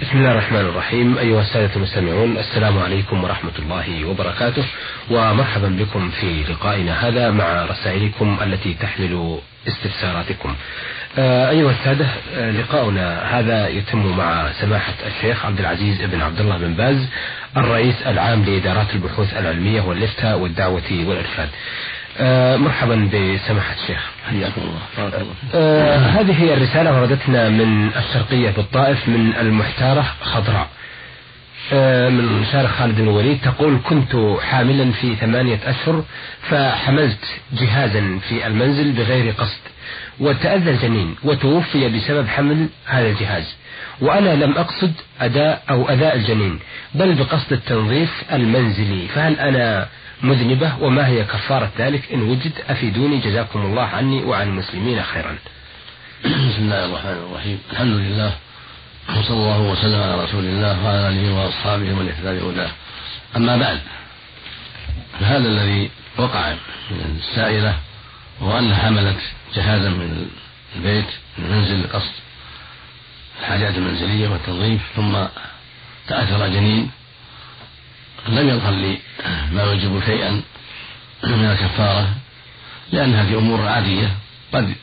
بسم الله الرحمن الرحيم. أيها السادة المستمعون السلام عليكم ورحمة الله وبركاته. ومرحبا بكم في لقائنا هذا مع رسائلكم التي تحمل استفساراتكم. آه، أيها السادة آه، لقاؤنا هذا يتم مع سماحة الشيخ عبد العزيز بن عبد الله بن باز الرئيس العام لإدارات البحوث العلمية والإفتاء والدعوة والإرشاد. آه، مرحبا بسماحة الشيخ. حياكم الله. آه هذه هي الرسالة وردتنا من الشرقية بالطائف من المحتارة خضراء. آه من شارع خالد الوليد تقول كنت حاملا في ثمانية أشهر فحملت جهازا في المنزل بغير قصد وتأذى الجنين وتوفي بسبب حمل هذا الجهاز وأنا لم أقصد أداء أو أداء الجنين بل بقصد التنظيف المنزلي فهل أنا مذنبة وما هي كفارة ذلك؟ إن وجد أفيدوني جزاكم الله عني وعن المسلمين خيرا. بسم الله الرحمن الرحيم. الحمد لله وصلى الله وسلم على رسول الله وعلى آله وأصحابه ومن اهتدى بهداه. أما بعد فهذا الذي وقع من السائلة هو أنها حملت جهازا من البيت من المنزل لقصد الحاجات المنزلية والتنظيف ثم تأثر جنين. لم يظهر لي ما يوجب شيئا من الكفارة لأنها في أمور عادية قد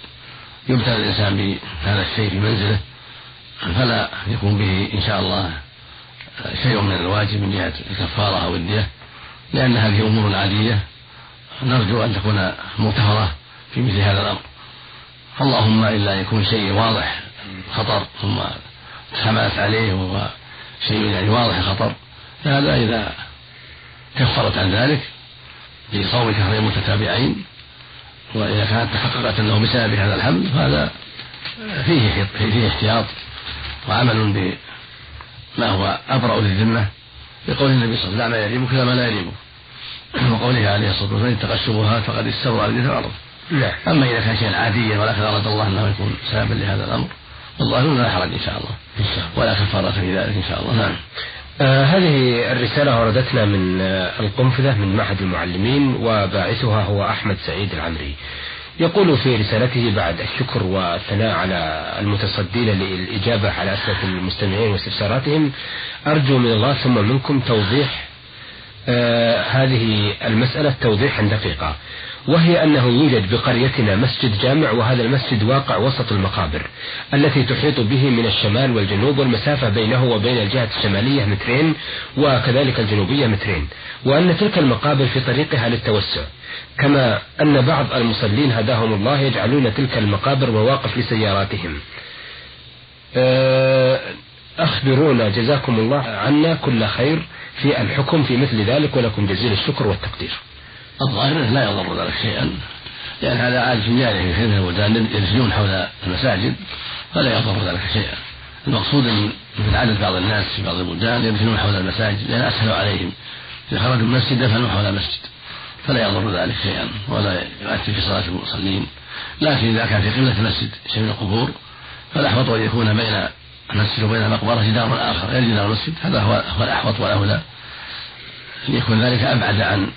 يبتلى الإنسان بهذا الشيء في منزله فلا يكون به إن شاء الله شيء من الواجب من جهة الكفارة أو الدية لأن هذه أمور عادية نرجو أن تكون مغتفرة في مثل هذا الأمر. اللهم إلا يكون شيء واضح خطر ثم تحملت عليه وهو شيء يعني واضح الخطر فهذا إذا كفرت عن ذلك بصوم شهرين متتابعين وإذا كانت تحققت أنه بسبب هذا الحمل فهذا فيه فيه احتياط وعمل بما هو أبرأ للذمة بقول النبي صلى الله عليه وسلم لا ما يريبك لا ما لا يريبك وقوله عليه الصلاة والسلام اتقى الشبهات فقد استوى على الأرض. نعم. أما إذا كان شيئا عاديا ولكن أراد الله أنه يكون سببا لهذا الأمر والله لا حرج إن شاء الله. إن شاء الله. ولا كفارة في ذلك إن شاء الله. نعم. آه هذه الرسالة وردتنا من آه القنفذة من معهد المعلمين وباعثها هو أحمد سعيد العمري. يقول في رسالته بعد الشكر والثناء على المتصدين للإجابة على أسئلة المستمعين واستفساراتهم أرجو من الله ثم منكم توضيح هذه المسألة توضيحا دقيقا وهي أنه يوجد بقريتنا مسجد جامع وهذا المسجد واقع وسط المقابر التي تحيط به من الشمال والجنوب والمسافة بينه وبين الجهة الشمالية مترين وكذلك الجنوبية مترين. وأن تلك المقابر في طريقها للتوسع. كما أن بعض المصلين هداهم الله يجعلون تلك المقابر مواقف لسياراتهم. أخبرونا جزاكم الله عنا كل خير. في الحكم في مثل ذلك ولكم جزيل الشكر والتقدير. الظاهر لا يضر ذلك شيئا لأن هذا عادة جارية في كثير من البلدان حول المساجد فلا يضر ذلك شيئا. المقصود من مثل عدد بعض الناس في بعض البلدان يرسلون حول المساجد لأن أسهل عليهم. إذا خرجوا المسجد دفنوا حول المسجد فلا يضر ذلك شيئا ولا يؤثر في صلاة المصلين. لكن إذا كان في قبلة المسجد شيء من القبور فالأحوط أن يكون بين المسجد وبين المقبرة جدار آخر غير جدار المسجد هذا هو هو الأحوط والأولى أن يكون ذلك أبعد عن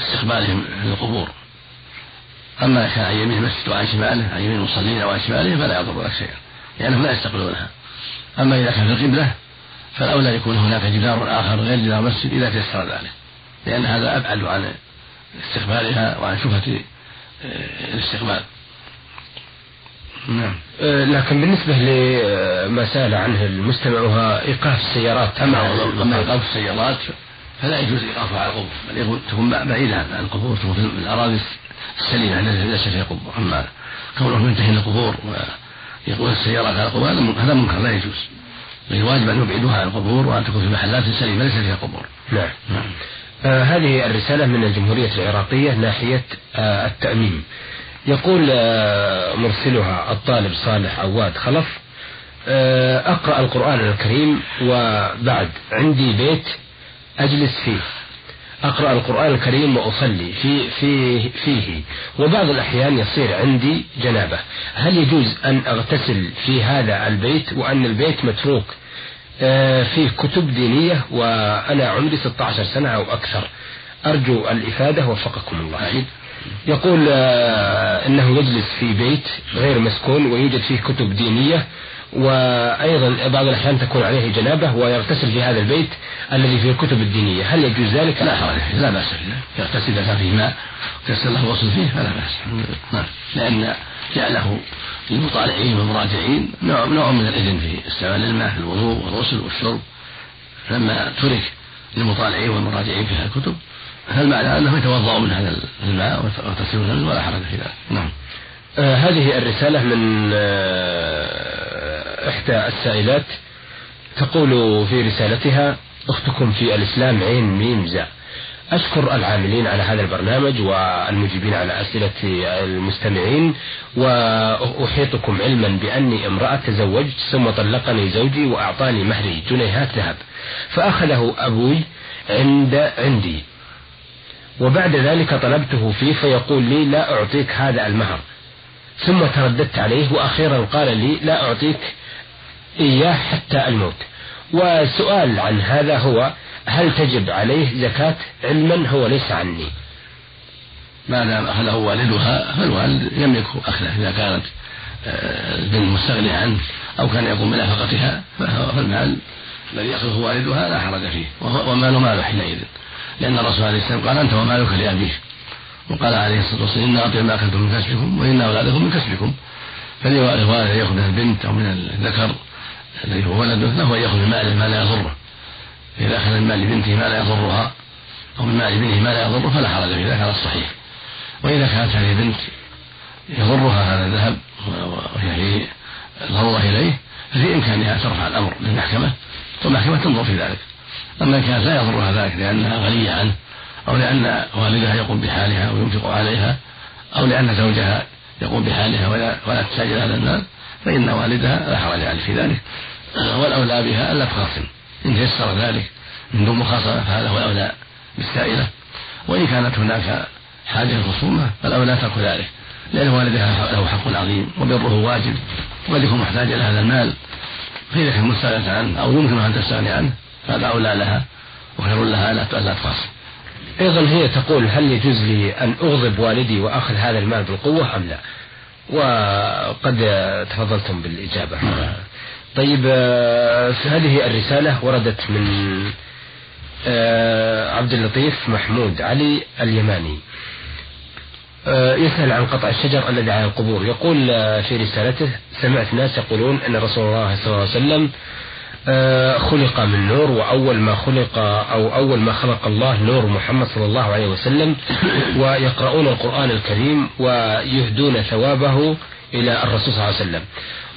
استقبالهم للقبور. أما كان عن يمين المسجد وعن شماله عن يمين المصلين أو عن شماله فلا يضر ذلك شيئا لأنهم لا يستقبلونها. أما إذا كان في القبلة فالأولى يكون هناك جدار آخر غير جدار المسجد إذا تيسر ذلك. لأن هذا أبعد عن استقبالها وعن شبهة الاستقبال. نعم. آه، لكن بالنسبة لما سأل عنه المستمع وهو إيقاف السيارات أما أما إيقاف السيارات فلا يجوز إيقافها على القبور بل تكون بعيدة عن القبور تكون في الأراضي السليمة التي ليس فيها قبور أما كونه ينتهي القبور ويقول السيارات على القبور هذا منكر لا يجوز. الواجب أن يبعدوها عن القبور وأن تكون في محلات سليمة ليس فيها قبور. نعم, نعم. آه هذه الرسالة من الجمهورية العراقية ناحية آه التأميم. يقول آه مرسلها الطالب صالح عواد خلف آه أقرأ القرآن الكريم وبعد. عندي بيت أجلس فيه. أقرأ القرآن الكريم وأصلي في في فيه. وبعض الأحيان يصير عندي جنابة. هل يجوز أن أغتسل في هذا البيت وأن البيت متروك؟ فيه كتب دينية وأنا عمري 16 سنة أو أكثر. أرجو الإفادة. وفقكم الله. يقول آه، إنه يجلس في بيت غير مسكون ويوجد فيه كتب دينية وأيضا بعض الأحيان تكون عليه جنابة ويغتسل في هذا البيت الذي فيه الكتب الدينية، هل يجوز ذلك؟ لا حرج لا بأس فيه، يغتسل اذا فيه ماء يغتسل له وصل فيه فلا بأس، نعم. لأن جعله للمطالعين والمراجعين نوع نوع من الإذن في استعمال الماء في الوضوء والغسل والشرب. لما ترك للمطالعين والمراجعين في هذه الكتب فالمعنى انهم يتوضأوا من هذا الماء ويغتسلون منه ولا حرج في ذلك؟ نعم. آه هذه الرسالة من آه إحدى السائلات تقول في رسالتها أختكم في الإسلام عين ميم زاء أشكر العاملين على هذا البرنامج والمجيبين على أسئلة المستمعين وأحيطكم علما بأني امرأة تزوجت ثم طلقني زوجي وأعطاني مهري جنيهات ذهب. فأخذه أبوي عند عندي. وبعد ذلك طلبته فيه فيقول لي لا أعطيك هذا المهر. ثم ترددت عليه وأخيرا قال لي لا أعطيك إياه حتى الموت. والسؤال عن هذا هو هل تجب عليه زكاة؟ علما هو ليس عني. ما دام أخذه والدها فالوالد يملك أخذه إذا كانت آه، البنت مستغنية عنه أو كان يقوم بنفقتها فالمال الذي يأخذه والدها لا حرج فيه ومال ماله حينئذ. لأن الرسول عليه السلام قال أنت ومالك لأبيك. وقال عليه الصلاة والسلام إن أطيب ما أكلتم من كسبكم وإن أولادكم من كسبكم. فالوالد يأخذ من البنت أو من الذكر الذي هو ولده له أن يأخذ من ماله ما لا يضره. إذا أخذ من مال بنته ما لا يضرها أو من مال ابنه ما لا يضره فلا حرج في ذلك على الصحيح. وإذا كانت هذه البنت يضرها هذا الذهب وهي ضرورة إليه ففي إمكانها ترفع الأمر للمحكمة والمحكمة تنظر في ذلك. أما إن كانت لا يضرها ذلك لأنها غنية عنه أو لأن والدها يقوم بحالها وينفق عليها أو لأن زوجها يقوم بحالها ولا ولا تحتاج هذا المال فإن والدها لا حرج عليه في ذلك. والأولى بها ألا تخاصم. إن تيسر ذلك من دون مخاصمة فهذا هو الأولى بالسائلة. وإن كانت هناك حاجة الخصومة فالأولى ترك ذلك لأن والدها له حق عظيم وبره واجب. وقد يكون محتاجا إلى هذا المال فإذا كان مستغنى عنه أو يمكن أن تستغني عنه فهذا أولى لها وخير لها لا تخاصم أيضا هي تقول هل يجوز لي أن أغضب والدي وأخذ هذا المال بالقوة أم لا؟ وقد تفضلتم بالإجابة. طيب آه، هذه الرسالة وردت من آه، عبد اللطيف محمود علي اليماني. يسأل عن قطع الشجر الذي على القبور. يقول في رسالته سمعت ناس يقولون أن رسول الله صلى الله عليه وسلم خلق من نور وأول ما خلق أو أول ما خلق الله نور محمد صلى الله عليه وسلم ويقرؤون القرآن الكريم ويهدون ثوابه إلى الرسول صلى الله عليه وسلم.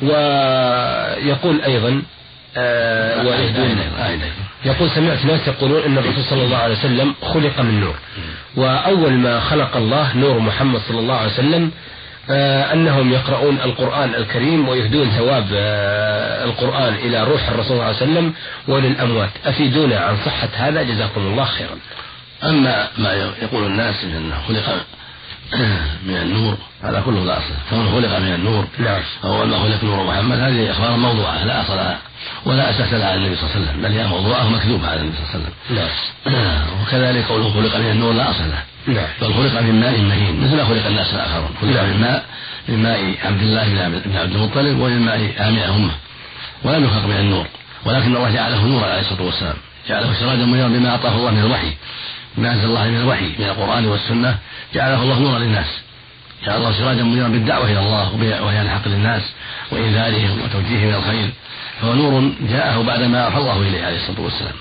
ويقول أيضا آه. يقول سمعت ناس يقولون إن الرسول صلى الله عليه وسلم خلق من نور. وأول ما خلق الله نور محمد صلى الله عليه وسلم آه أنهم يقرؤون القرآن الكريم ويهدون ثواب آه القرآن إلى روح الرسول صلى الله عليه وسلم وللأموات. أفيدونا عن صحة هذا؟ جزاكم الله خيرا. أما ما يقول الناس انه خلق من النور. هذا كله لا أصل. كونه خلق من النور. نعم اول ما خلق نور محمد. هذه إخبار موضوعة. لا أصل لها. ولا أساس لها على النبي صلى الله عليه وسلم. بل هي موضوعة مكذوبه على النبي صلى الله عليه وسلم. نعم وكذلك قوله خلق من النور لا أصل له نعم بل خلق من ماء مهين. مثل ما خلق الناس الاخرون خلق من ماء من ماء عبد الله بن عبد المطلب ومن ماء امنه أمة. ولم يخلق من النور. ولكن الله جعله نورا عليه الصلاة والسلام. جعله سراجا منيرا بما اعطاه الله من الوحي. ما انزل الله من الوحي من القرآن والسنة جعله الله نورا للناس. جعل الله سراجا منيرا بالدعوة إلى الله وبيان الحق للناس وإنذارهم وتوجيههم إلى الخير. فهو نور جاءه بعدما أوحى الله إليه عليه الصلاة والسلام.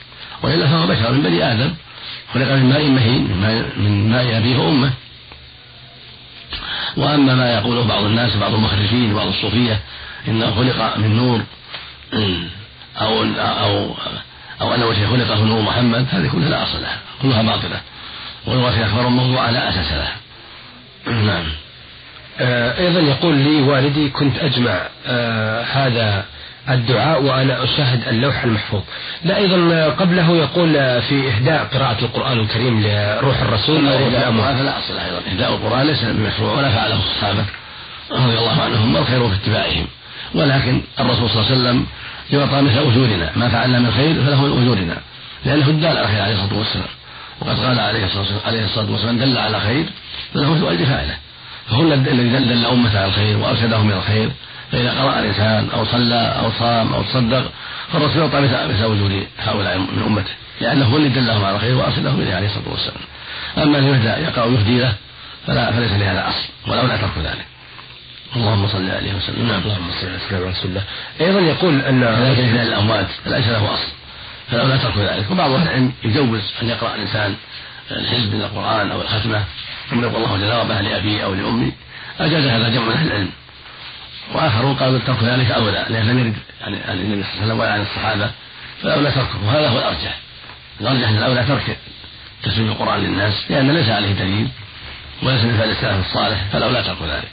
وإلا فهو بشر من بني آدم. خلق من ماء مهين من ماء, أبيه وأمه. وأما ما يقوله بعض الناس وبعض المخرجين وبعض الصوفية إنه خلق من نور أو أو أو أنه خلق من نور محمد هذه كلها لا أصل لها كلها باطلة. والله أخبار موضوعة لا أساس لها نعم. آه، أيضا يقول لي والدي كنت أجمع آه، هذا الدعاء وأنا أشاهد اللوح المحفوظ. لا أيضا قبله يقول في إهداء قراءة القرآن الكريم لروح الرسول أو هذا لا أصل أيضا. إهداء القرآن ليس بمشروع ولا فعله الصحابة رضي الله عنهم والخير في اتباعهم. ولكن الرسول صلى الله عليه وسلم يعطى مثل أجورنا ما فعلنا من خير فله من أجورنا لأنه الدال على الخير عليه الصلاة والسلام. وقد قال عليه الصلاة والسلام دل على خير فله مثل أجر فاعله. فهو الذي دل أمته على الخير وأرشدهم إلى الخير فإذا قرأ الإنسان أو صلى أو صام أو تصدق فالرسول يعطى مثل وجود هؤلاء من أمته لأنه هو اللي دلهم على الخير وأرشدهم إليه عليه الصلاة والسلام. أما أن يقرأ ويهدي له فلا فليس لهذا أصل ولولا ترك ذلك. اللهم صل عليه وسلم. نعم. اللهم صل على سيدنا رسول الله. أيضا يقول أن كذلك الاموات ليس له أصل. فلولا ترك ذلك. وبعض أهل العلم يجوز أن يقرأ الإنسان الحزب من القرآن أو الختمة. ثم يقول الله جل وعلا لأبي أو لأمي. أجاز هذا جمع من أهل العلم. وآخرون قالوا ترك ذلك اولى لأن لم يرد عن النبي صلى الله عليه وسلم ولا عن الصحابة. فالاولى تركه. وهذا هو الأرجح. الأرجح أن الاولى ترك تسليم القرآن للناس لأن ليس عليه دليل وليس من فعل السلف الصالح فالاولى ترك ذلك.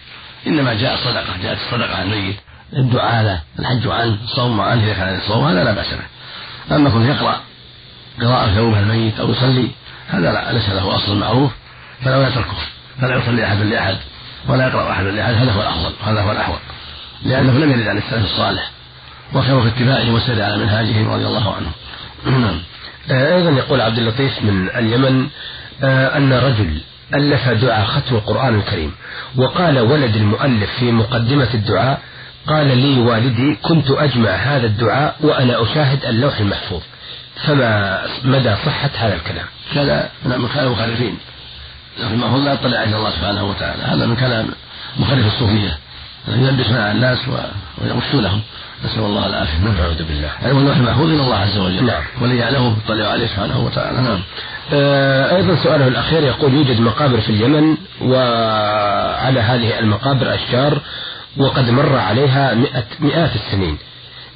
إنما جاء الصدقه جاءت الصدقة عن الميت الدعاء له الحج عنه الصوم عنه إذا كان الصوم هذا لا بأس به. أما كن يقرأ قراءة ثوبه الميت أو يصلي هذا لا ليس له أصل معروف فلا يتركه فلا يصلي أحد لأحد ولا يقرأ أحد لأحد هذا هو الأفضل هذا هو الأحوط لأنه لم يرد عن السلف الصالح وخير في اتباعه والسير على منهاجهم رضي الله عنهم. نعم. أيضا يقول عبد اللطيف من اليمن آه، أن رجل ألف دعاء ختم القرآن الكريم. وقال ولد المؤلف في مقدمة الدعاء قال لي والدي كنت أجمع هذا الدعاء وأنا أشاهد اللوح المحفوظ. فما مدى صحة هذا الكلام؟ كذا من كلام المخالفين. رحمه الله يطلع إلى الله سبحانه وتعالى. هذا من كلام مخالف الصوفية. يلبس مع الناس ويغش لهم. نسأل الله العافية. نعم نعوذ بالله. علم اللوح المحفوظ من الله عز وجل. نعم. وليعلمه يطلع عليه سبحانه وتعالى. نعم. آه أيضا سؤاله الأخير يقول يوجد مقابر في اليمن وعلى هذه المقابر أشجار وقد مر عليها مئة مئات السنين.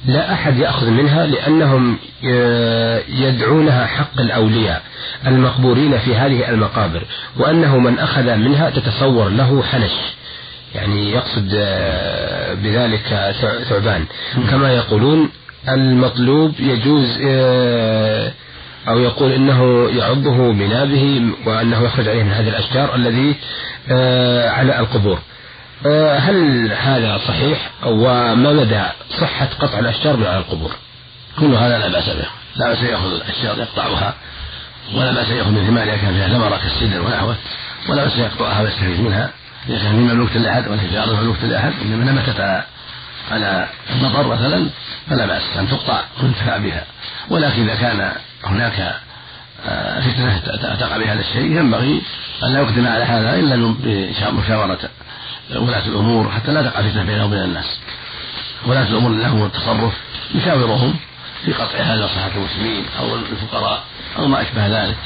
لا أحد يأخذ منها لأنهم آه، يدعونها حق الأولياء المقبورين في هذه المقابر وأنه من أخذ منها تتصور له حنش. يعني يقصد آه، بذلك ثعبان. كما يقولون المطلوب يجوز آه، أو يقول إنه يعضه بنابه وأنه يخرج عليه من هذه الأشجار الذي آه، على القبور. هل هذا صحيح؟ وما مدى صحة قطع الأشجار من على القبور؟ كل هذا لا بأس به. لا بأس يأخذ الأشجار يقطعها ولا بأس يأخذ من ثمارها كان فيها ثمرة كالسدر ونحوه ولا بأس يقطعها ويستفيد منها. ليس من مملوكة لأحد ولا في أرض مملوكة لأحد إنما نبتت على على المطر مثلا فلا بأس أن تقطع وينتفع بها. ولكن إذا كان هناك آه، فتنة تقع بهذا الشيء ينبغي أن لا يقدم على هذا إلا بمشاورة ولاة الأمور حتى لا تقع فتنة بينه وبين الناس. ولاة الأمور لهم التصرف يشاورهم في قطع هذا لصحة المسلمين أو الفقراء أو ما أشبه ذلك.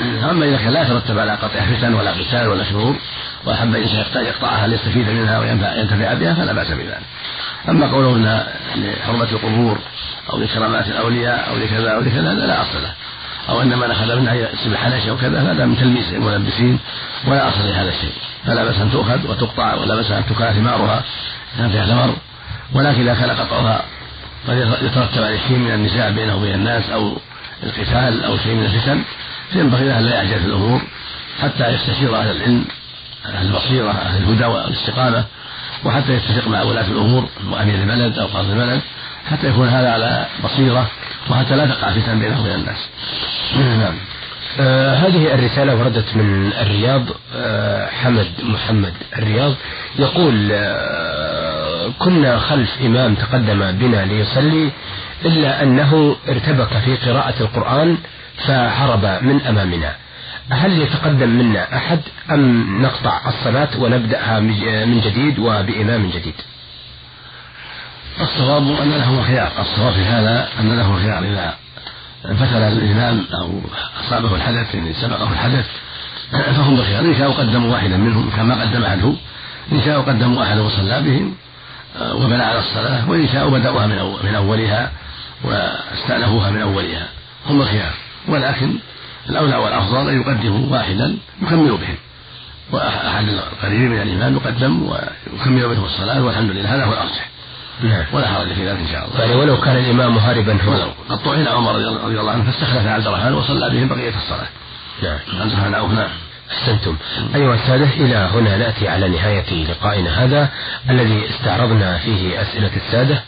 أما إذا كان لا يترتب على قطع فتن ولا قتال ولا شرور وأحب الإنسان يقطعها ليستفيد منها وينتفع بها فلا بأس بذلك. أما قوله أنها لحرمة القبور أو لكرامات الأولياء أو لكذا أو لكذا هذا لا أصل له. أو إن من أخذ منها يسب حنش أو كذا هذا من تلميس الملبسين ولا أصل لهذا الشيء. فلا بأس أن تؤخذ وتقطع ولا بأس أن تكال ثمارها كان فيها ثمر ولكن إذا كان قطعها قد يترتب عليه شيء من النزاع بينه وبين الناس أو القتال أو شيء من الفتن. فينبغي له لا يعجل في الأمور حتى يستشير أهل العلم أهل البصيرة أهل الهدى والاستقامة وحتى يتفق مع ولاة الأمور وأمير البلد أو قاضي البلد حتى يكون هذا على بصيرة وحتى لا تقع فتن بينه وبين الناس. نعم. آه هذه الرسالة وردت من الرياض آه حمد محمد الرياض يقول آه كنا خلف إمام تقدم بنا ليصلي إلا أنه ارتبك في قراءة القرآن فهرب من أمامنا. هل يتقدم منا أحد أم نقطع الصلاة ونبدأها من جديد وبإمام جديد؟ الصواب أن له خيار. الصواب في هذا أن له خيار. إذا فتل الإمام أو أصابه الحدث يعني سبقه الحدث فهم بخيار. إن شاءوا قدموا واحدا منهم كما قدم أحده إن شاءوا قدموا أحدا وصلى بهم آه، وبنى على الصلاة. وإن شاءوا بدأوها من أولها واستأنفوها من أولها. هم الخيار ولكن الأولى والأفضل أن يقدموا واحدا يكمل بهم وأحد القريبين من الإمام يقدم ويكمل بهم الصلاة والحمد لله هذا هو الأرجح نعم. ولا حرج في ذلك إن شاء الله. يعني ولو كان الإمام هاربا هو. ولو قد طعن عمر رضي الله عنه فاستخلف عبد الرحمن وصلى بهم بقية الصلاة. نعم. عبد الرحمن عوف نعم أحسنتم. أيها السادة إلى هنا نأتي على نهاية لقائنا هذا الذي استعرضنا فيه أسئلة السادة.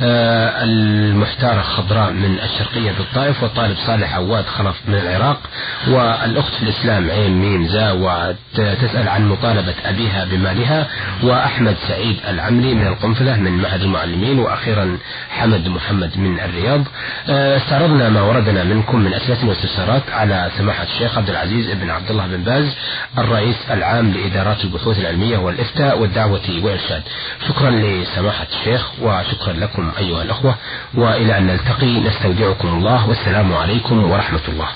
المحتارة خضراء من الشرقية بالطائف والطالب صالح عواد خلف من العراق والأخت في الإسلام عين ميم زا وتسأل عن مطالبة أبيها بمالها وأحمد سعيد العمري من القنفذة من معهد المعلمين وأخيرا حمد محمد من الرياض. آه، استعرضنا ما وردنا منكم من أسئلة واستفسارات على سماحة الشيخ عبد العزيز بن عبد الله بن باز الرئيس العام لإدارات البحوث العلمية والإفتاء والدعوة والإرشاد. شكرا لسماحة الشيخ وشكرا لكم أيها الأخوة وإلى أن نلتقي نستودعكم الله والسلام عليكم ورحمة الله.